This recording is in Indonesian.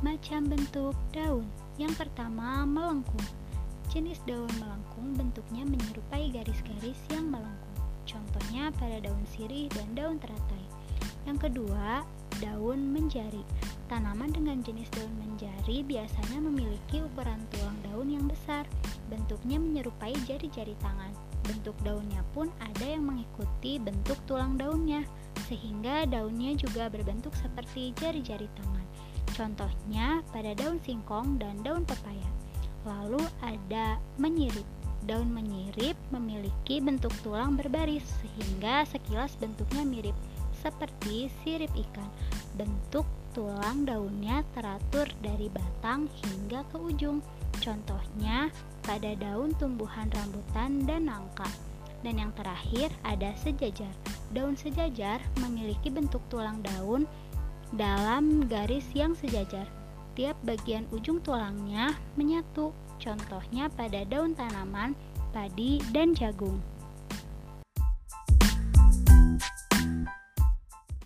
Macam bentuk daun. Yang pertama, melengkung. Jenis daun melengkung bentuknya menyerupai garis-garis yang melengkung. Contohnya pada daun sirih dan daun teratai. Yang kedua, daun menjari. Tanaman dengan jenis daun menjari biasanya memiliki ukuran tulang daun yang besar. Bentuknya menyerupai jari-jari tangan. Bentuk daunnya pun ada yang mengikuti bentuk tulang daunnya sehingga daunnya juga berbentuk seperti jari-jari tangan. Contohnya pada daun singkong dan daun pepaya. Lalu ada menyirip. Daun menyirip memiliki bentuk tulang berbaris sehingga sekilas bentuknya mirip seperti sirip ikan. Bentuk tulang daunnya teratur dari batang hingga ke ujung. Contohnya pada daun tumbuhan rambutan dan nangka. Dan yang terakhir ada sejajar. Daun sejajar memiliki bentuk tulang daun dalam garis yang sejajar. Tiap bagian ujung tulangnya menyatu. Contohnya pada daun tanaman, padi, dan jagung.